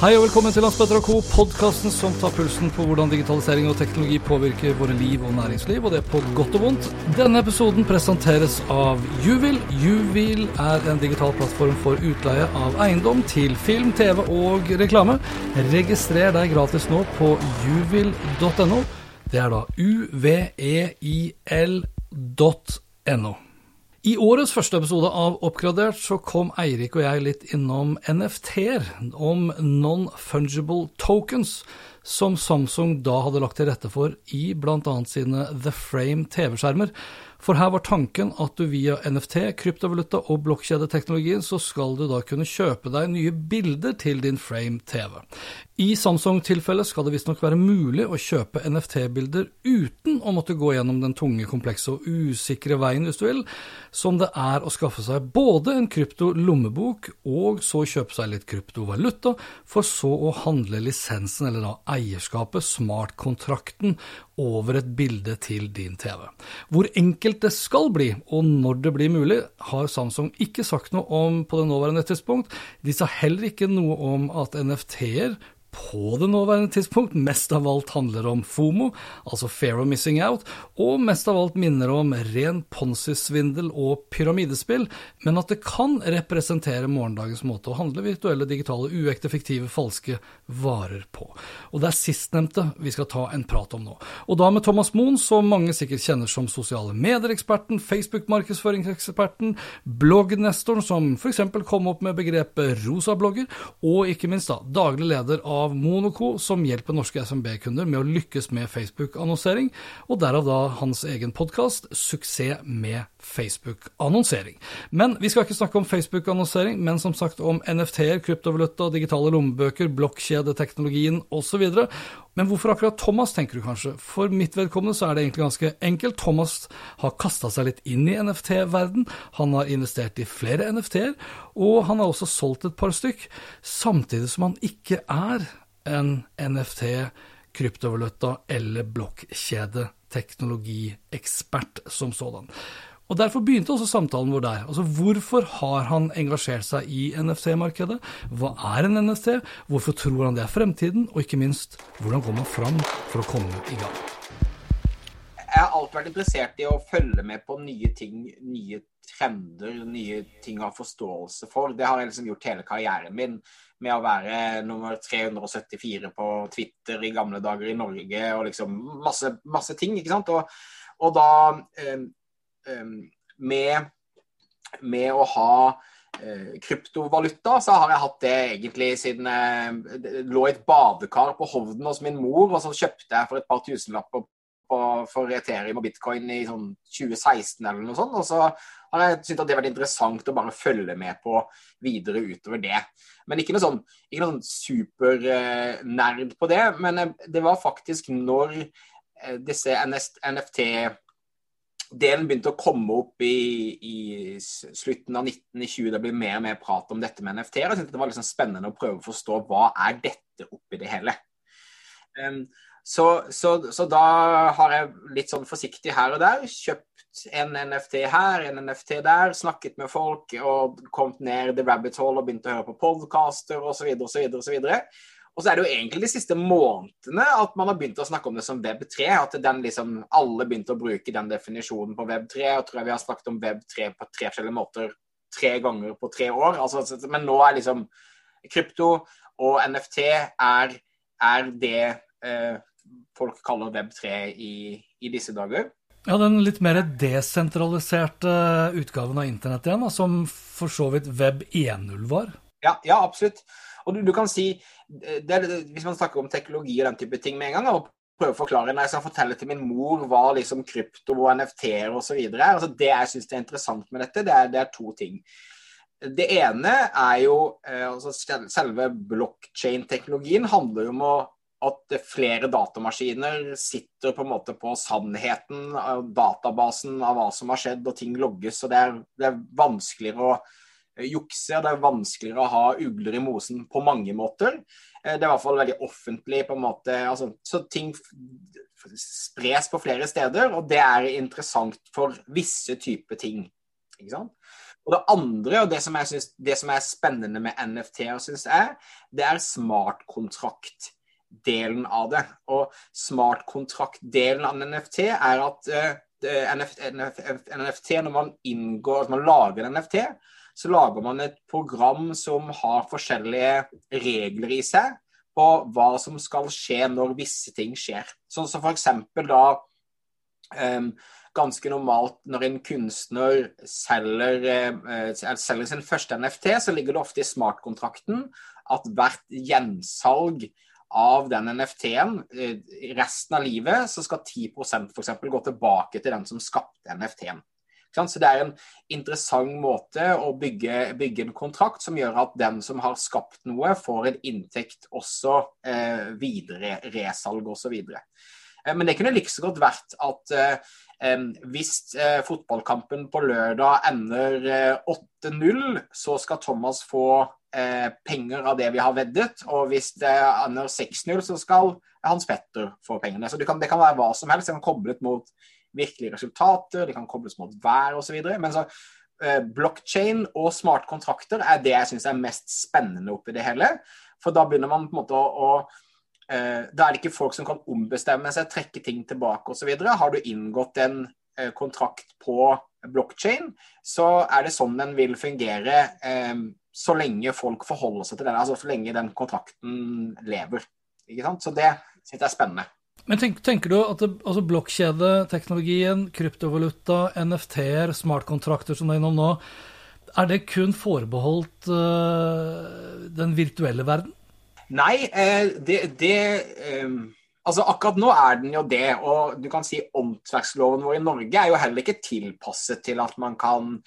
Hei og velkommen til Landsbetter Co., podkasten som tar pulsen på hvordan digitalisering og teknologi påvirker våre liv og næringsliv, og det på godt og vondt. Denne episoden presenteres av Juvil. Juvil er en digital plattform for utleie av eiendom til film, TV og reklame. Registrer deg gratis nå på juvil.no. Det er da uveil.no. I årets første episode av Oppgradert så kom Eirik og jeg litt innom NFT-er, om non-fungible tokens, som Samsung da hadde lagt til rette for i bl.a. sine The Frame TV-skjermer. For her var tanken at du via NFT, kryptovaluta og blokkjedeteknologien så skal du da kunne kjøpe deg nye bilder til din Frame TV. I Samsung-tilfellet skal det visstnok være mulig å kjøpe NFT-bilder uten å måtte gå gjennom den tunge, komplekse og usikre veien, hvis du vil, som det er å skaffe seg både en krypto-lommebok og så kjøpe seg litt kryptovaluta, for så å handle lisensen, eller da eierskapet, smartkontrakten, over et bilde til din TV. Hvor enkelt det skal bli, og når det blir mulig, har Samsung ikke sagt noe om på det nåværende tidspunkt. De sa heller ikke noe om at NFT-er på det nåværende tidspunkt mest av alt handler om FOMO, altså Fair of Missing Out, og mest av alt minner om ren ponzi-svindel og pyramidespill, men at det kan representere morgendagens måte å handle virtuelle, digitale, uekte, fiktive, falske varer på. Og det er sistnevnte vi skal ta en prat om nå. Og da med Thomas Moen, som mange sikkert kjenner som sosiale medier-eksperten, Facebook-markedsføringseksperten, bloggnestoren som f.eks. kom opp med begrepet rosa-blogger, og ikke minst da daglig leder av av Monoco, som hjelper norske SMB-kunder med å lykkes med Facebook-annonsering, og derav da hans egen podkast 'Suksess med Facebook-annonsering'. Men vi skal ikke snakke om Facebook-annonsering, men som sagt om NFT-er, kryptovaluta, digitale lommebøker, blokkjedeteknologien osv. Men hvorfor akkurat Thomas, tenker du kanskje? For mitt vedkommende så er det egentlig ganske enkelt. Thomas har kasta seg litt inn i NFT-verden. Han har investert i flere NFT-er, og han har også solgt et par stykk, samtidig som han ikke er en NFT, kryptovaluta eller blokkjedeteknologiekspert som sådan. Og Derfor begynte også samtalen vår der. Altså, Hvorfor har han engasjert seg i NFC-markedet? Hva er en NFC? Hvorfor tror han det er fremtiden? Og ikke minst, hvordan går man fram for å komme i gang? Jeg har alltid vært interessert i å følge med på nye ting, nye trender, nye ting å ha forståelse for. Det har jeg liksom gjort hele karrieren min med å være nummer 374 på Twitter i gamle dager i Norge og liksom masse, masse ting. ikke sant? Og, og da eh, med, med å ha eh, kryptovaluta, så har jeg hatt det egentlig siden jeg lå i et badekar på Hovden hos min mor, og så kjøpte jeg for et par tusenlapper for Ethereum og bitcoin i sånn 2016 eller noe sånt. Og så har jeg syntes at det har vært interessant å bare følge med på videre utover det. Men ikke noe sånn, sånn supernerd eh, på det. Men eh, det var faktisk når disse NFT delen begynte å komme opp i, i slutten av 1920. Det ble mer og mer prat om dette med NFT-er. Jeg syntes det var liksom spennende å prøve å forstå hva er dette oppi det hele. Um, så, så, så, da har jeg litt sånn forsiktig her og der kjøpt en NFT her, en NFT der, snakket med folk og kommet ned the rabbit hole og begynt å høre på podcaster osv. osv. osv. Og så er det jo egentlig de siste månedene at man har begynt å snakke om det som Web3. At den liksom, alle begynte å bruke den definisjonen på Web3. Og tror jeg vi har snakket om Web3 på tre forskjellige måter tre ganger på tre år. Altså, men nå er liksom krypto og NFT er, er det eh, folk kaller Web3 i, i, disse dager. Ja, Den litt mer desentraliserte utgaven av internett igjen, da, som for så vidt Web 1.0 var? Ja, ja, absolutt. Og du, du kan si det, Hvis man snakker om teknologi og den type ting med en gang, og prøver å forklare når jeg skal fortelle til min mor hva liksom krypto og NFT-er osv. Altså det jeg syns er interessant med dette, det er, det er, to ting. Det ene er jo eh, altså Selve blokkjein-teknologien handler jo om å, at flere datamaskiner sitter på en måte på sannheten, databasen av hva som har skjedd, og ting logges. og Det er, det er vanskeligere å jukse, og det er vanskeligere å ha ugler i mosen på mange måter. Eh, det er i hvert fall veldig offentlig på en måte, altså, Så ting spres på flere steder, og det er interessant for visse typer ting. ikke sant? Og Det andre, og det som, synes, det som er spennende med NFT, synes jeg, det er smartkontrakt-delen av det. Og smartkontrakt-delen av NFT er at uh, NFT, NFT, NFT, når man inngår, at man lager en NFT, så lager man et program som har forskjellige regler i seg på hva som skal skje når visse ting skjer. Sånn som f.eks. da um, ganske normalt når en kunstner selger, uh, selger, sin første NFT, så ligger det ofte i smartkontrakten at hvert gjensalg av den NFT-en eh, resten av livet, så skal 10 f.eks. gå tilbake til den som skapte NFT-en. Så det er en interessant måte å bygge, bygge, en kontrakt som gjør at den som har skapt noe, får en inntekt også eh, videre, resalg osv. Eh, men det kunne like så godt vært at eh, hvis eh, fotballkampen på lørdag ender 8-0, eh, så skal Thomas få eh, penger av det vi har veddet. Og hvis det ender 6-0, så skal Hans Petter få pengene. Så det kan, det kan være hva som helst. Det kan koblet mot virkelige resultater, det kan kobles mot vær osv. Men så eh, blockchain og smartkontrakter er det jeg syns er mest spennende oppi det hele. For da begynner man på en måte å, å eh, Da er det ikke folk som kan ombestemme seg, trekke ting tilbake osv. Har du inngått en eh, kontrakt på blockchain, så er det sånn den vil fungere eh, så lenge folk forholder seg til den, altså så lenge den kontrakten lever. Ikke sant? Så det syns jeg er spennende. Men tenk, tenker du at altså blokkjedeteknologien, kryptovaluta, NFT-er, smartkontrakter som det er innom nå, er det kun forbeholdt uh, den virtuelle verden? Nei, eh, det, det eh, Altså Akkurat nå er den jo det. Og du kan si åndsverksloven vår i Norge er jo heller ikke tilpasset til at man kan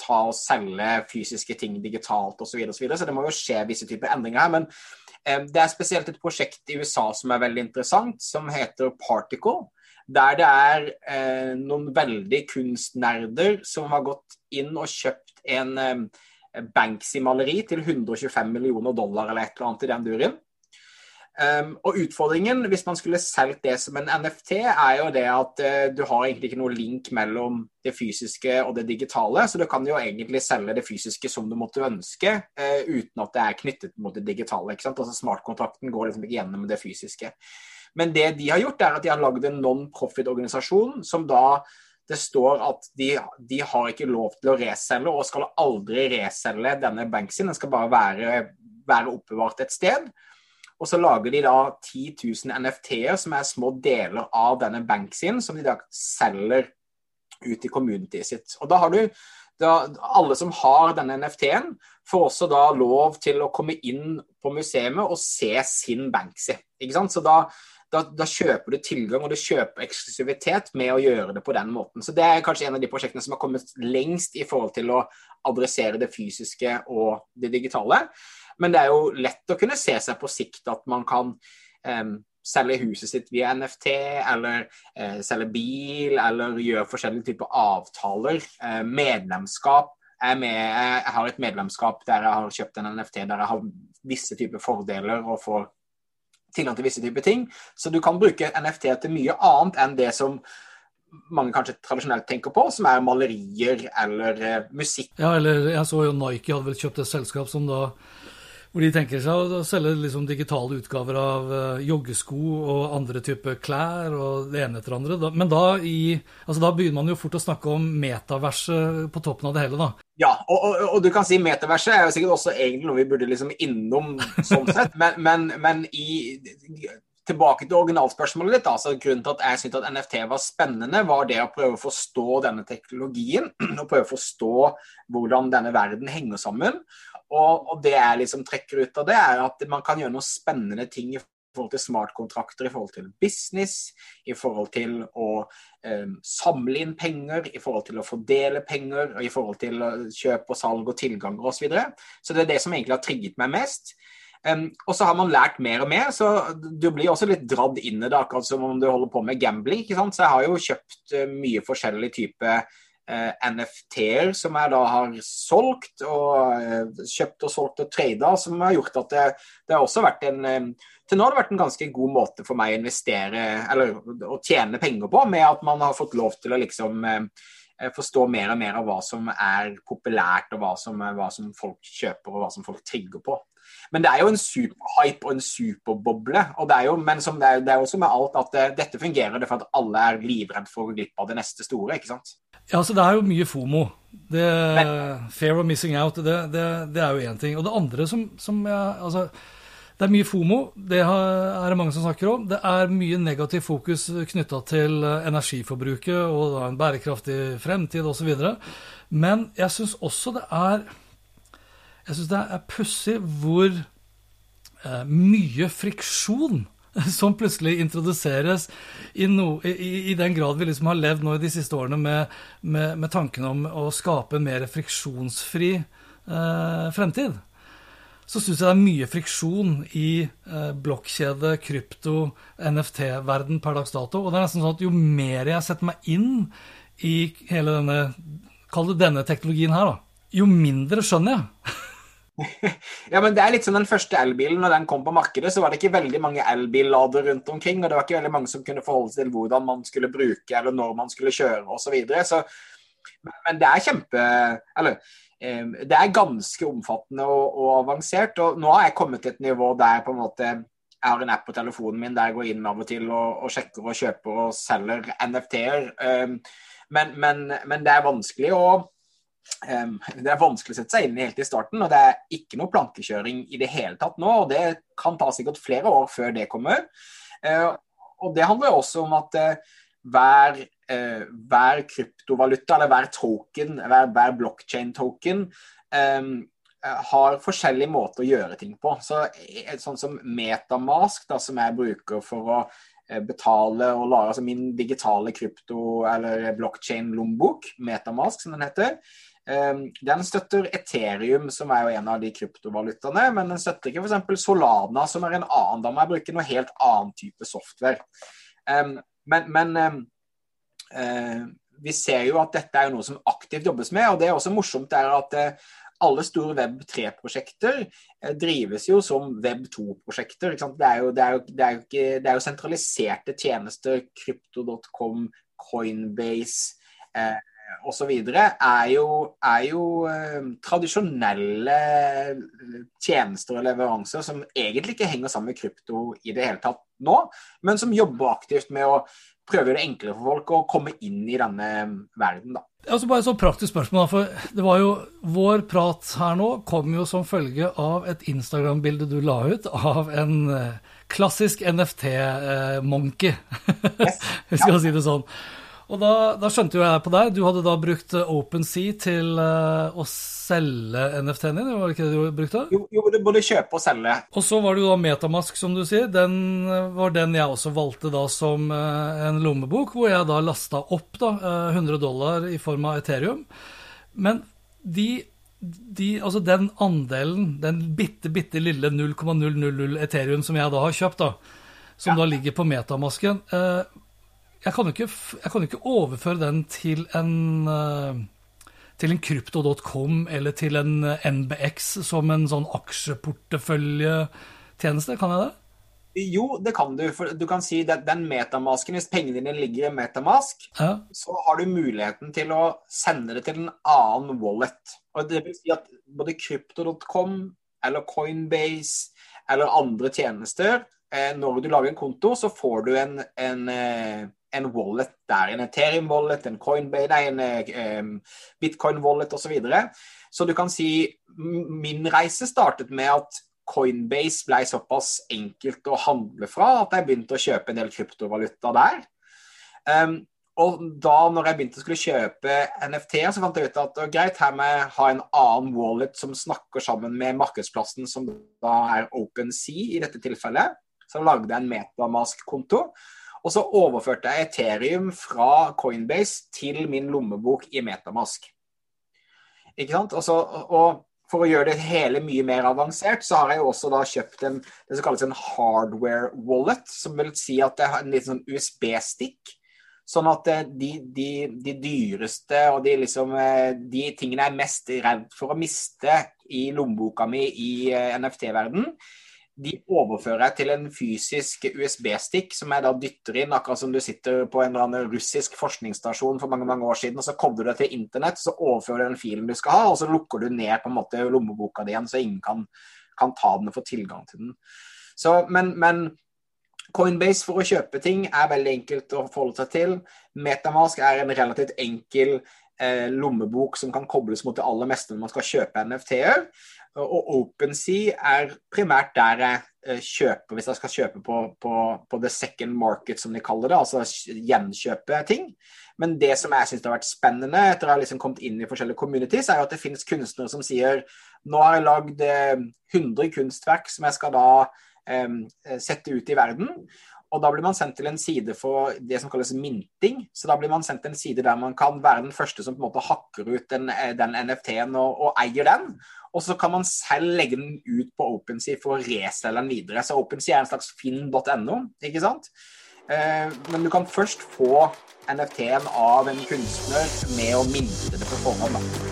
ta og selge fysiske ting digitalt osv. Så, og så, videre. så det må jo skje visse typer endringer her. men det er spesielt et prosjekt i USA som er veldig interessant, som heter Particle. Der det er eh, noen veldig kunstnerder som har gått inn og kjøpt en eh, Banksy-maleri til 125 millioner dollar eller et eller annet i den duren. Um, og utfordringen, hvis man skulle solgt det som en NFT, er jo det at uh, du har egentlig ikke noe link mellom det fysiske og det digitale. Så du kan jo egentlig selge det fysiske som du måtte ønske, uh, uten at det er knyttet mot det digitale. ikke sant? Altså Smartkontrakten går liksom ikke gjennom det fysiske. Men det de har gjort, er at de har lagd en non-profit-organisasjon som da det står at de, de, har ikke lov til å reselge, og skal aldri reselge denne Banksy. Den skal bare være, være oppbevart et sted. Og så lager de da 10 000 NFT-er som er små deler av denne Banksien, som de da selger ut i communityet sitt. Og da har du da, Alle som har denne NFT-en, får også da lov til å komme inn på museet og se sin Banksy. Ikke sant? Så da, da, da, kjøper du tilgang og du kjøper eksklusivitet med å gjøre det på den måten. Så Det er kanskje en av de prosjektene som har kommet lengst i forhold til å adressere det fysiske og det digitale. Men det er jo lett å kunne se seg på sikt at man kan um, selge huset sitt via NFT, eller uh, selge bil, eller gjøre forskjellige typer avtaler. Uh, medlemskap. Jeg, med, jeg, har et medlemskap der jeg har kjøpt en NFT der jeg har visse typer fordeler og får tilgang til visse typer ting. Så du kan bruke NFT til mye annet enn det som mange kanskje tradisjonelt tenker på, som er malerier eller musikk. Ja, eller jeg så jo Nike hadde vel kjøpt et selskap som da hvor de tenker seg å selge liksom digitale utgaver av uh, joggesko og andre typer klær og det ene etter andre. Men da, i, altså da, begynner man jo fort å snakke om metaverset på toppen av det hele, da. Ja, og, og, og du kan si metaverset er jo sikkert også egentlig noe vi burde liksom innom sånn sett, men, men, men i tilbake til originalspørsmålet ditt. altså Grunnen til at jeg syntes at NFT var spennende, var det å prøve å forstå denne teknologien. Og prøve å forstå hvordan denne verden henger sammen. Og, og, det jeg liksom trekker ut av det, er at man kan gjøre noen spennende ting i forhold til smartkontrakter, i forhold til business, i forhold til å eh, samle inn penger, i forhold til å fordele penger, og i forhold til kjøp og salg og tilganger osv. Så, videre. så det er det som egentlig har trigget meg mest. Um, og så har man lært mer og mer, så du blir også litt dradd inn i det, akkurat som om du holder på med gambling. ikke sant? Så jeg har jo kjøpt uh, mye forskjellig type NFT-er som jeg da har solgt, og uh, kjøpt og solgt og trada, som har gjort at det, det har også vært en um, til nå har det vært en ganske god måte for meg å investere, eller å tjene penger på, med at man har fått lov til å liksom forstå mer og mer av hva som er populært, og hva som, hva som folk kjøper, og hva som folk trigger på. Men det er jo en superhype og en superboble. og det er jo, Men som det er, det er også med alt at det, dette fungerer det for at alle er livredd for å gå glipp av det neste store. ikke sant? Ja, så Det er jo mye FOMO. Det, men, fair of missing out, det, det, det er jo én ting. Og det andre som, som jeg, altså, Det er mye FOMO, det er det mange som snakker om. Det er mye negativ fokus knytta til energiforbruket og en bærekraftig fremtid osv. Men jeg syns også det er jeg syns det er pussig hvor eh, mye friksjon som plutselig introduseres i, no, i, i, den grad vi liksom har levd nå i de siste årene med, med, med tanken om å skape en mer friksjonsfri eh, fremtid. Så syns jeg det er mye friksjon i eh, blokkjede, krypto, NFT-verden per dags dato. Og det er nesten sånn at jo mer jeg setter meg inn i hele denne, kall det denne teknologien her, da, jo mindre skjønner jeg. ja, men det er litt som den første elbilen. Når den kom på markedet, så var det ikke veldig mange elbillader rundt omkring. Og det var ikke veldig mange som kunne forholde seg til hvordan man skulle bruke, eller når man skulle kjøre osv. Så så men det er kjempe Eller det er ganske omfattende og, og, avansert. Og nå har jeg kommet til et nivå der på en måte jeg har en app på telefonen min der jeg går inn av og til og, og sjekker og kjøper og selger NFT-er. Men, men, men, det er vanskelig å Um, det er vanskelig å sette seg inn i helt i starten, og det er ikke noe plankekjøring i det hele tatt nå. og Det kan ta sikkert flere år før det kommer. Uh, og Det handler også om at uh, hver, uh, hver, kryptovaluta, eller hver token, hver, hver blockchain-token, um, har forskjellige måter å gjøre ting på. Så Sånn som Metamask, da, som jeg bruker for å betale og lage altså min digitale krypto- eller blockchain-lommebok, Metamask som den heter, Ehm, den støtter Ethereum, som er jo en av de kryptovalutaene, men den støtter ikke f.eks. Solana, som er en annen. Da må jeg bruke noe helt annen type software. Ehm, men, men ehm, eh, vi ser jo at dette er noe som aktivt jobbes med, og det er også morsomt er at eh, alle store Web3-prosjekter eh, drives jo som Web2-prosjekter. Det, det, det, det, er jo sentraliserte tjenester. Crypto.com, Coinbase. Eh, osv. er jo, er jo eh, tradisjonelle tjenester og leveranser som egentlig ikke henger sammen med krypto i det hele tatt nå, men som jobber aktivt med å prøve det enklere for folk å komme inn i denne verden. da. Altså bare så praktisk spørsmål, for det var jo Vår prat her nå kom jo som følge av et Instagram-bilde du la ut av en eh, klassisk NFT-monkey, hvis yes. vi skal si det sånn. Og da, da, skjønte jo jeg på deg, du hadde da brukt eh, OpenSea til uh, å selge NFT-en din, var det ikke det du brukte? Jo, jo både kjøpe og selge. Og så var det jo da Metamask, som du sier. Den eh, var den jeg også valgte da som uh, en lommebok, hvor jeg da lasta opp da uh, 100 dollar i form av Ethereum. Men de, de, altså den andelen, den bitte, bitte lille 0,000 Ethereum som jeg da har kjøpt, da, som ja. da ligger på metamasken, jeg kan jo ikke, ikke, overføre den til en uh, til en krypto.com eller til en eh, NBX som en sånn aksjeporteføljetjeneste, kan jeg det? Jo, det kan du. For du kan si at den metamasken, hvis pengene dine ligger i metamask, ja. så har du muligheten til å sende det til en annen wallet. Og det vil si at både krypto.com eller Coinbase eller andre tjenester, eh, når du lager en konto, så får du en, en en wallet der. En Ethereum-wallet, en Coinbase, nei, en um, Bitcoin-wallet osv. Så, videre. så du kan si min reise startet med at Coinbase ble såpass enkelt å handle fra at jeg begynte å kjøpe en del kryptovaluta der. Um, og da når jeg begynte å skulle kjøpe NFT-er, så fant jeg ut at greit, her må jeg ha en annen wallet som snakker sammen med markedsplassen, som da er OpenSea i dette tilfellet Så lagde jeg en Metamask-konto. Og så overførte jeg Ethereum fra Coinbase til min lommebok i Metamask. Ikke sant? Og, så, og for å gjøre det hele mye mer avansert, så har jeg jo også da kjøpt en, det som kalles en hardware wallet, som vil si at det har en liten sånn USB-stikk. Sånn at eh, de, de, de, dyreste og de, liksom, eh, de tingene jeg er mest redd for å miste i lommeboka mi i eh, NFT-verden, de overfører jeg til en fysisk USB-stikk som jeg da dytter inn, akkurat som du sitter på en eller annen russisk forskningsstasjon for mange mange år siden, og så kobler du det til internett, så overfører du den filen du skal ha, og så lukker du ned på en måte lommeboka di igjen, så ingen kan, kan ta den og få tilgang til den. Så, men, men Coinbase for å kjøpe ting er veldig enkelt å forholde seg til. Metamask er en relativt enkel lommebok som kan kobles mot det aller meste når man skal kjøpe NFT-er. Og OpenSea er primært der jeg eh, kjøper, hvis jeg skal kjøpe på, på, på, the second market, som de kaller det, altså gjenkjøpe ting. Men det som jeg syns har vært spennende etter å ha liksom kommet inn i forskjellige communities, er jo at det finnes kunstnere som sier nå har jeg lagd 100 eh, kunstverk som jeg skal da sette ut i verden. Og da blir man sendt til en side for det som kalles minting. Så da blir man sendt til en side der man kan være den første som på en måte hakker ut den, den NFT-en og, og, eier den. Og så kan man selv legge den ut på OpenSea for å reselge den videre. Så OpenSea er en slags finn.no, ikke sant. Eh, men du kan først få NFT-en av en kunstner med å minte det på forhånd. da.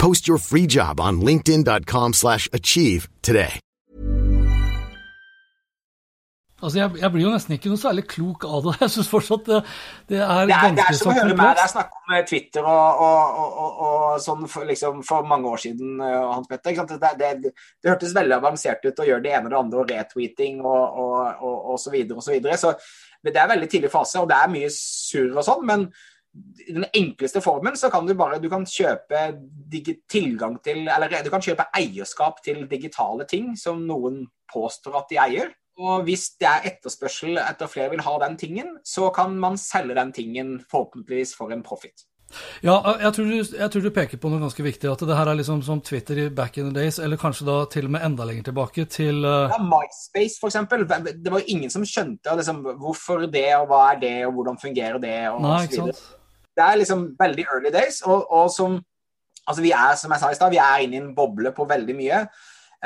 Post your free job on linkedin.com slash achieve today. Altså, jeg, jeg, blir jo nesten ikke noe særlig klok av det. Jeg syns fortsatt det, det er det er, det er som å høre meg. Det er snakk om eh, Twitter og, og, og, og sånn for, liksom, for, mange år siden, uh, Hans Petter. Det, det, hørtes veldig avansert ut å gjøre det ene og det andre, og retweeting og, og, så videre og så videre. Så det er veldig tidlig fase, og det er mye surr og sånn. men i den enkleste formen så kan du bare du kan kjøpe tilgang til Eller du kan kjøpe eierskap til digitale ting som noen påstår at de eier. Og hvis det er etterspørsel etter flere vil ha den tingen, så kan man selge den tingen forhåpentligvis for en profit. Ja, jeg tror, du, jeg tror, du, peker på noe ganske viktig. At det her er liksom som Twitter i back in the days, eller kanskje da til og med enda lenger tilbake til uh... Ja, MySpace, f.eks. Det var jo ingen som skjønte liksom, hvorfor det, og hva er det, og hvordan fungerer det, og, Nei, og så videre. Det er liksom veldig early days, og, og som Altså, vi er, som jeg sa i stad, vi er inne i en boble på veldig mye.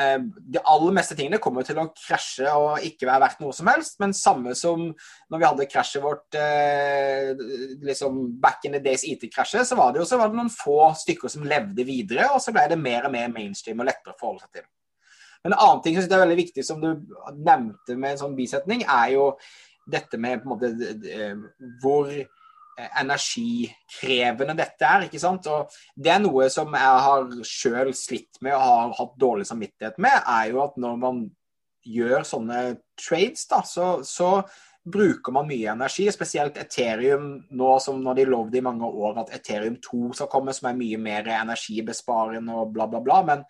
Eh, de aller meste tingene kommer til å krasje og ikke være verdt noe som helst. Men samme som når vi hadde krasjet vårt eh, liksom back in the days IT-krasjet, så var det jo så var det noen få stykker som levde videre, og så ble det mer og mer mainstream og lettere å forholde seg til. Men en annen ting som er veldig viktig, som du nevnte med en sånn bisetning, er jo dette med på en måte hvor Eh, energikrevende dette er. ikke sant? Og Det er noe som jeg har sjøl slitt med og har hatt dårlig samvittighet med, er jo at når man gjør sånne trades, da, så, så bruker man mye energi. Spesielt Ethereum nå som når de lovde i mange år at Ethereum 2 skal komme, som er mye mer energibesparende og bla, bla, bla. Men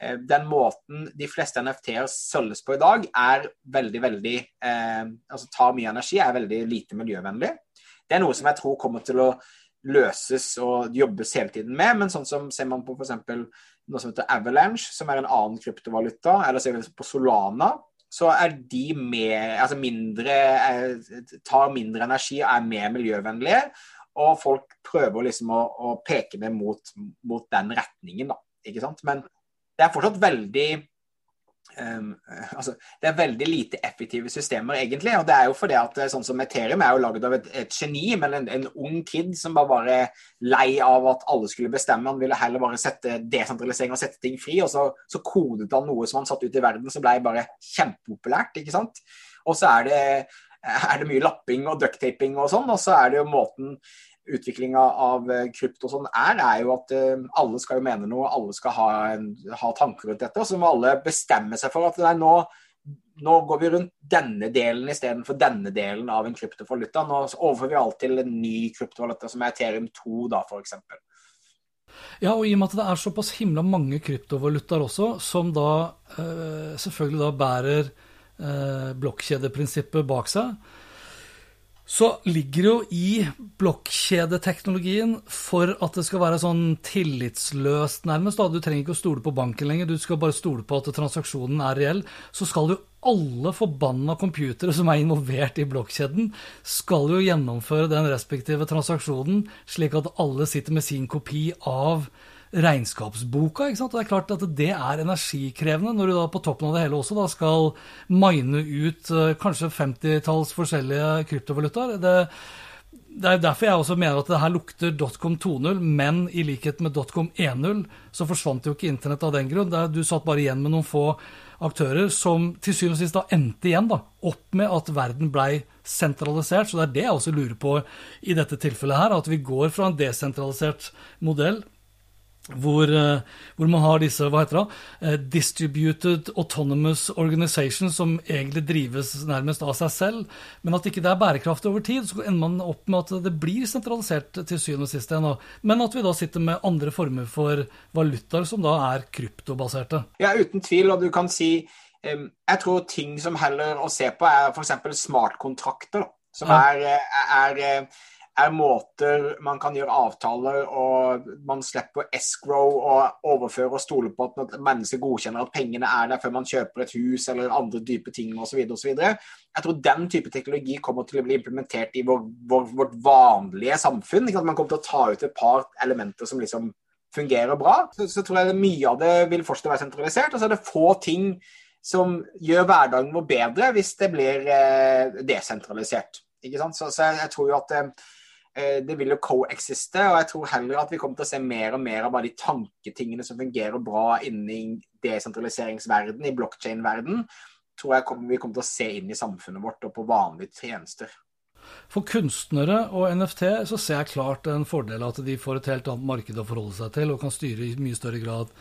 eh, den måten de fleste NFT-er sølves på i dag, er veldig, veldig eh, Altså tar mye energi, er veldig lite miljøvennlig. Det er noe som jeg tror kommer til å løses og jobbes hele tiden med. Men sånn som ser man på f.eks. noe som heter Avalanche, som er en annen kryptovaluta, eller ser vi på Solana, så er de mer, altså mindre, tar mindre energi og er mer miljøvennlige. Og folk prøver liksom å, å peke det mot, mot, den retningen, da. Ikke sant? Men det er fortsatt veldig Um, altså, det er veldig lite effektive systemer, egentlig. og det er jo fordi at sånn som Ethereum er jo laget av et, et geni, men en, en, ung kid som bare var lei av at alle skulle bestemme. Han ville heller bare sette desentralisering og sette ting fri. Og så, så kodet han noe som han satte ut i verden som ble bare kjempepopulært. ikke sant? Og så er det, er det mye lapping og ducktaping og sånn, og så er det jo måten utviklinga av eh, krypto sånn er, er jo at uh, alle skal jo mene noe, alle skal ha, en, ha tanker rundt dette. Og så må alle bestemme seg for at nei, nå, nå går vi rundt denne delen istedenfor denne delen av en kryptovaluta. Nå overfører vi alt til en ny kryptovaluta som er Ethereum 2, da f.eks. Ja, og i og med at det er såpass himla mange kryptovalutaer også, som da uh, selvfølgelig da bærer uh, blokkjedeprinsippet bak seg, så ligger det jo i blokkjedeteknologien for at det skal være sånn tillitsløst, nærmest. da, Du trenger ikke å stole på banken lenger, du skal bare stole på at transaksjonen er reell. Så skal jo alle forbanna computere som er involvert i blokkjeden, skal jo gjennomføre den respektive transaksjonen, slik at alle sitter med sin kopi av regnskapsboka. ikke sant? Og det er klart at det er energikrevende når du da på toppen av det hele også da skal mine ut uh, kanskje 50-talls forskjellige kryptovalutaer. Det, det er derfor jeg også mener at det her lukter dotcom 2.0, men i likhet med dotcom 1.0 så forsvant jo ikke internett av den grunn. Du satt bare igjen med noen få aktører som til syvende og sist da endte igjen da, opp med at verden blei sentralisert. Så det er det jeg også lurer på i dette tilfellet her, at vi går fra en desentralisert modell hvor, eh, hvor, man har disse hva heter det, eh, distributed autonomous organizations som egentlig drives nærmest av seg selv, men at ikke det er bærekraftig over tid. Så ender man opp med at det blir sentralisert til syvende og sist igjen. Men at vi da sitter med andre former for valutaer som da er kryptobaserte. Ja, uten tvil. Og du kan si Jeg tror ting som heller å se på, er f.eks. smartkontrakter. Som ja. er, er, er er måter man kan gjøre avtaler, og man slipper escrow og overføre og stole på at mennesker godkjenner at pengene er der før man kjøper et hus eller andre dype ting osv. Jeg tror den type teknologi kommer til å bli implementert i vår, vår, vårt vanlige samfunn. Man kommer til å ta ut et par elementer som liksom fungerer bra. Så, så tror jeg mye av det vil fortsatt være sentralisert. Og så er det få ting som gjør hverdagen vår bedre hvis det blir eh, desentralisert. Ikke sant? Så, så jeg, jeg, tror jo at Eh, det vil jo coexiste, og jeg tror heller at vi kommer til å se mer og mer av bare de tanketingene som fungerer bra inni desentraliseringsverden, i blokkjein-verden, tror jeg vi kommer til å se inn i samfunnet vårt og på vanlige tjenester. For kunstnere og NFT så ser jeg klart en fordel at de får et helt annet marked å forholde seg til, og kan styre i mye større grad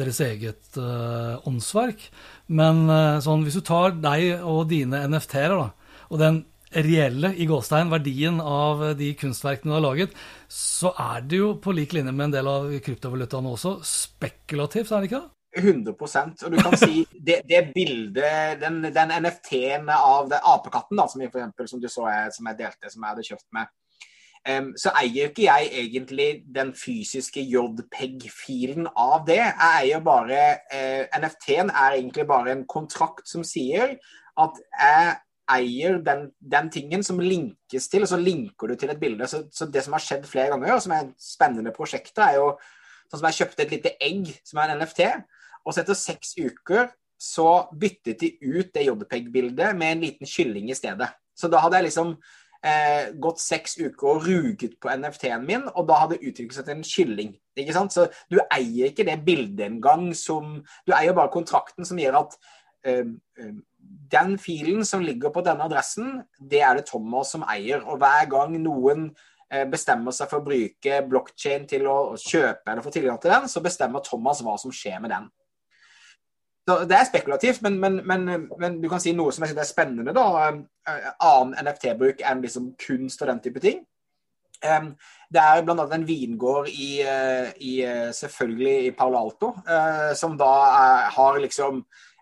deres eget uh, åndsverk. Men uh, sånn, hvis du tar deg og dine NFT-er, og den reelle i gåstein, verdien av de kunstverkene du har laget, så er det jo på lik linje med en del av kryptovalutaene også spekulativt, er det ikke det? 100 Og du kan si det, det bildet, den, den NFT-en av det apekatten, da, som, for eksempel, som du så jeg, som jeg delte, som jeg hadde kjøpt med, um, så eier ikke jeg egentlig den fysiske JPEG-filen av det. Jeg eier bare uh, NFT-en er egentlig bare en kontrakt som sier at jeg eier den, den, tingen som linkes til, og så linker du til et bilde. Så, så, det som har skjedd flere ganger, og som er spennende prosjektet, er jo sånn som jeg kjøpte et lite egg som er en NFT, og så etter seks uker så byttet de ut det JPEG-bildet med en liten kylling i stedet. Så da hadde jeg liksom eh, gått seks uker og ruget på NFT-en min, og da hadde utviklet seg til en kylling. ikke sant? Så du eier ikke det bildet engang som Du eier bare kontrakten som gjør at den filen som ligger på denne adressen, det er det Thomas som eier. Og hver gang noen eh, bestemmer seg for å bruke blokkjede til å kjøpe eller få tilgang til den, så bestemmer Thomas hva som skjer med den. Så Det er spekulativt, men, men, men, men du kan si noe som jeg synes er spennende. da, eh, Annen NFT-bruk enn liksom kunst og den type ting. Det er bl.a. en vingård i, eh, i, selvfølgelig i Palo Alto, som da er, har liksom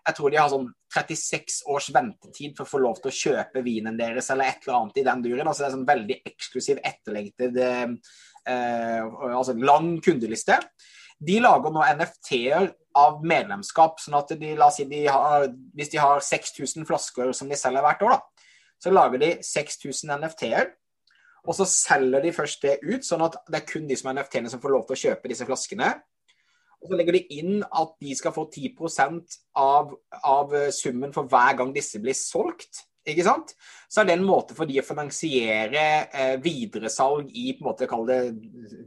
Jeg tror de har sånn 36 års ventetid for å få lov til å kjøpe vinen deres eller et eller annet i den duren. Altså det er sånn veldig eksklusiv, etterlengtet eh, eh, altså lang kundeliste. De lager nå NFT-er av medlemskap. sånn at de, la oss si de har, Hvis de har 6000 flasker som de selger hvert år, da, så lager de 6000 NFT-er. Og så selger de først det ut, sånn at det er kun de som er NFT-ene som får lov til å kjøpe disse flaskene. Og så legger de inn at de skal få 10% av, av summen for hver gang disse blir solgt ikke sant? Så er det en måte for de å finansiere eh, videresalg i på en måte, kall det,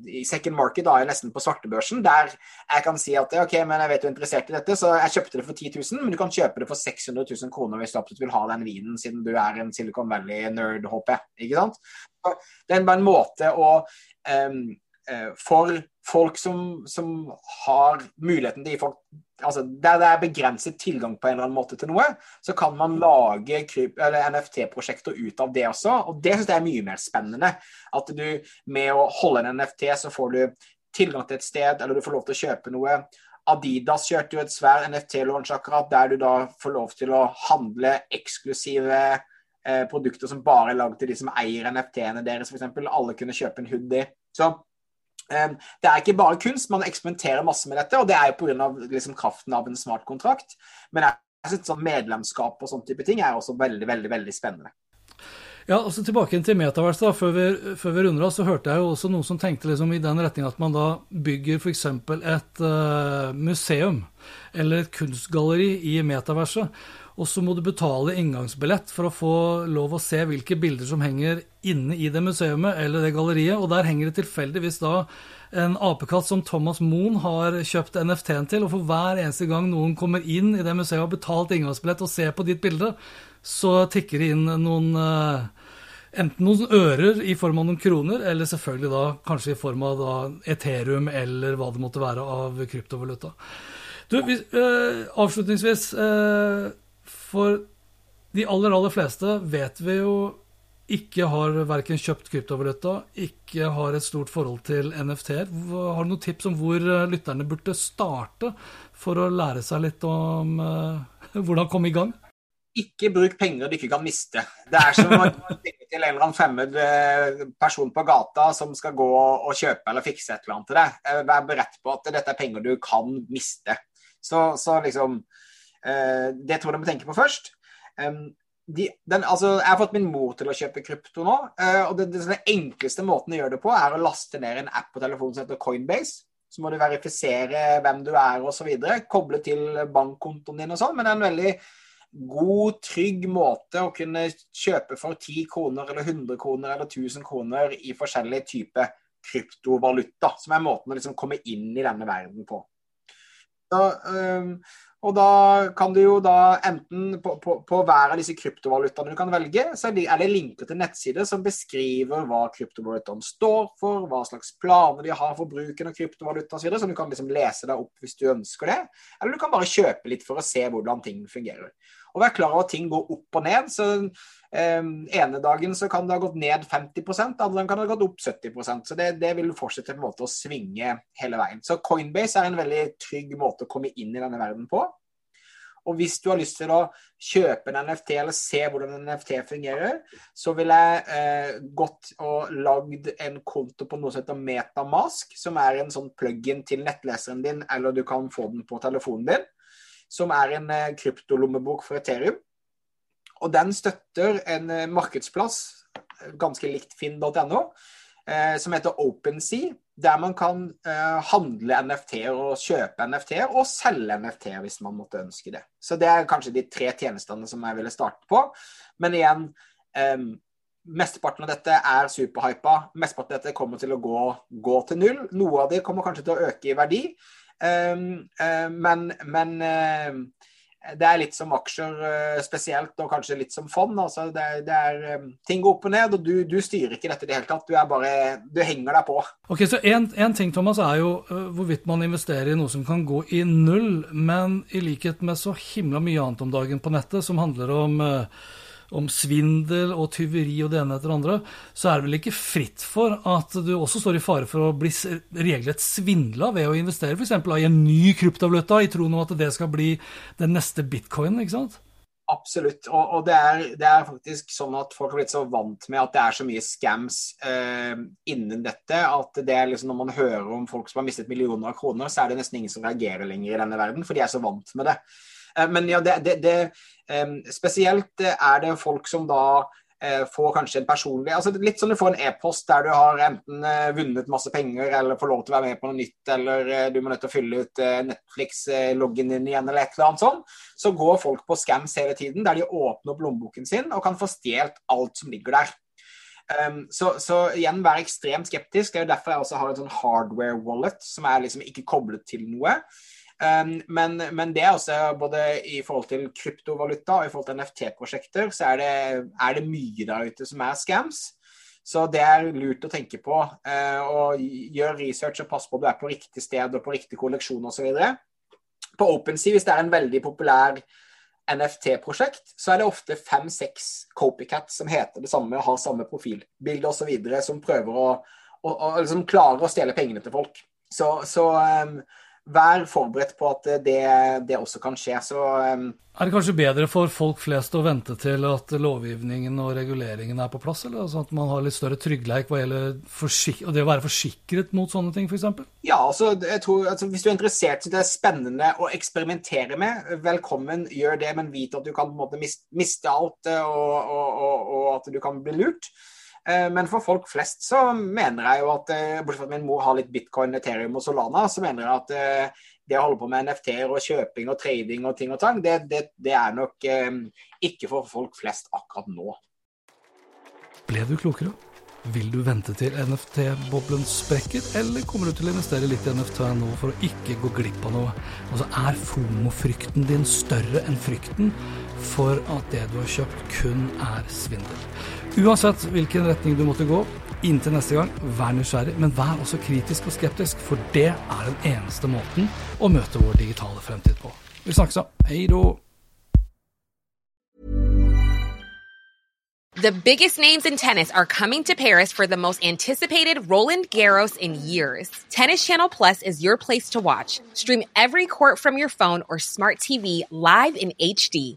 i second market, da, nesten på svartebørsen, der jeg kan si at ok, men jeg vet du er interessert i dette, så jeg kjøpte det for 10 000, men du kan kjøpe det for 600 000 kroner hvis du absolutt vil ha den vinen, siden du er en Silicon Valley-nerd, håper jeg. ikke sant? Så det er bare en måte å um, for folk som, som, har muligheten til å gi folk altså Der det er begrenset tilgang på en eller annen måte til noe, så kan man lage NFT-prosjekter ut av det også. Og det syns jeg er mye mer spennende. At du med å holde en NFT, så får du tilgang til et sted, eller du får lov til å kjøpe noe. Adidas kjørte jo et svær NFT-launch akkurat, der du da får lov til å handle eksklusive eh, produkter som bare er laget til de som eier NFT-ene deres, f.eks. Alle kunne kjøpe en hoodie. Så det er ikke bare kunst, man eksperimenterer masse med dette, og det er jo pga. Liksom kraften av en smart kontrakt. Men jeg synes sånn medlemskap og sånne type ting er også veldig, veldig, veldig spennende. Ja, altså Tilbake til Metaverse. da, Før vi, før vi runder av, så hørte jeg jo også noen som tenkte liksom i den retning at man da bygger f.eks. et uh, museum eller et kunstgalleri i metaverset. Og så må du betale inngangsbillett for å få lov å se hvilke bilder som henger inne i det museet eller det galleriet. Og der henger det tilfeldigvis da en apekatt som Thomas Moen har kjøpt NFT-en til. Og for hver eneste gang noen kommer inn i det museet og har betalt inngangsbillett og ser på ditt bilde, så tikker det inn noen eh, Enten noen ører i form av noen kroner, eller selvfølgelig da kanskje i form av da Ethereum eller hva det måtte være av kryptovaluta. Du, vi, øh, avslutningsvis øh, For de aller, aller fleste vet vi jo ikke har verken kjøpt kryptovaluta, ikke har et stort forhold til NFT-er. Har du noen tips om hvor eh, lytterne burde starte for å lære seg litt om uh, hvordan komme i gang? Ikke bruk penger du ikke kan miste. Det er som å ringe til en eller annen fremmed eh, person på gata som skal gå og kjøpe eller fikse et eller annet til deg. Vær beredt på at dette er penger du kan miste. Så, så liksom Det tror jeg du må tenke på først de, den, altså, jeg har fått min mor til å kjøpe krypto nå. Uh, og det, det, Den enkleste måten å gjøre det på, er å laste ned en app på telefonen som heter Coinbase. Så må du verifisere hvem du er osv. Koble til bankkontoen din og sånn. Men det er en veldig god, trygg måte å kunne kjøpe for 10 kroner eller 100 kroner eller 1000 kroner i forskjellige typer kryptovaluta. Som er måten å liksom komme inn i denne verden på. Så, um, og da kan du jo da enten på, på, på hver av disse kryptovalutaene du kan velge, så er det linker til nettsider som beskriver hva kryptovalutaen står for, hva slags planer de har for bruken av kryptovaluta osv. Så, så du kan liksom lese deg opp hvis du ønsker det. Eller du kan bare kjøpe litt for å se hvordan ting fungerer. Og vær klar over at ting går opp og ned. så ene dagen så kan det ha gått ned 50 andre dagen kan det ha gått opp 70% Så det, det vil fortsette på en måte å svinge hele veien. Så Coinbase er en veldig trygg måte å komme inn i denne verden på. Og hvis du har lyst til å kjøpe en NFT eller se hvordan en NFT fungerer, så ville jeg eh, gått og lagd en konto på noe som heter Metamask, som er en sånn plug-in til nettleseren din, eller du kan få den på telefonen din som er en eh, kryptolommebok for Ethereum. Og den støtter en eh, markedsplass, eh, ganske likt finn.no, som heter OpenSea, der man kan handle NFT-er og kjøpe NFT-er, og selge NFT-er hvis man måtte ønske det. Så det er kanskje de tre tjenestene som jeg ville starte på. Men igjen, um, mesteparten av dette er superhypa. Mesteparten av dette kommer til å gå, gå til null. Noe av det kommer kanskje til å øke i verdi. Ehm, eh, men, men eh, det er litt som aksjer eh, spesielt, og kanskje litt som fond. Altså det, det er, ehm, ting går opp og ned, og du, du, styrer ikke dette i det hele tatt. Du, bare, du henger deg på. Ok, så en ting Thomas, er jo hvorvidt man investerer i noe som kan gå i null. Men i likhet med så himla mye annet om dagen på nettet som handler om om svindel og tyveri og det ene etter det andre, så er det vel ikke fritt for at du også står i fare for å bli regelrett svindla ved å investere f.eks. i en ny kryptovaluta i troen om at det skal bli den neste bitcoin, ikke sant? Absolutt. Og, og det, er, det, er, faktisk sånn at folk har blitt så vant med at det er så mye scams eh, innen dette, at det er liksom når man hører om folk som har mistet millioner av kroner, så er det nesten ingen som reagerer lenger i denne verden, for de er så vant med det. Eh, men ja, det, det, det eh, Spesielt er det folk som da får kanskje en personlig altså Litt som du får en e-post der du har enten eh, vunnet masse penger eller får lov til å være med på noe nytt, eller eh, du må nødt til å fylle ut Netflix-loggen din igjen, eller et eller annet sånt. Så går folk på scams hele tiden, der de åpner opp lommeboken sin og kan få stjålet alt som ligger der. Um, så, så, igjen, vær ekstremt skeptisk. Det er jo derfor jeg også har en sånn hardware wallet som er liksom ikke koblet til noe. Um, men, men, det er også både i forhold til kryptovaluta og i forhold til NFT-prosjekter, så er det, er det, mye der ute som er scams. Så det er lurt å tenke på. Uh, og gjør research og pass på at du er på riktig sted og på riktig kolleksjon osv. På OpenSea, hvis det er en veldig populær NFT-prosjekt, så er det ofte fem-seks copycats som heter det samme, har samme profilbilde osv., som prøver å, å, å liksom klarer å stjele pengene til folk. Så, så um, vær forberedt på at det, det også kan skje. Så, um... Er det kanskje bedre for folk flest å vente til at lovgivningen og reguleringen er på plass, eller sånn at man har litt større trygghet hva gjelder det å være forsikret mot sånne ting, f.eks.? Ja, altså, jeg tror, altså, hvis du er interessert i det er spennende å eksperimentere med, velkommen, gjør det, men vit at du kan på en måte miste alt eh, og, og, og, og at du kan bli lurt. Eh, men for folk flest så mener jeg jo at eh, bortsett fra at min mor har litt bitcoin, Ethereum og Solana, så mener jeg at eh, det å holde på med NFT-er og kjøping og trading og ting og tang, det, det, det er nok ikke for folk flest akkurat nå. Ble du klokere? Vil du vente til NFT-boblen sprekker, eller kommer du til å investere litt i NFT nå for å ikke gå glipp av noe? Altså, Er FOMO-frykten din større enn frykten for at det du har kjøpt, kun er svindel? Uansett hvilken retning du måtte gå, inntil neste gang, vær nysgjerrig, men vær også kritisk og skeptisk, for det er den eneste måten å møte vår digitale fremtid på. Vi snakkes da. Hei då. The biggest names in tennis are coming to Paris for the most anticipated Roland Garros in years. Tennis Channel Plus is your place to watch. Stream every court from your phone or smart TV live in HD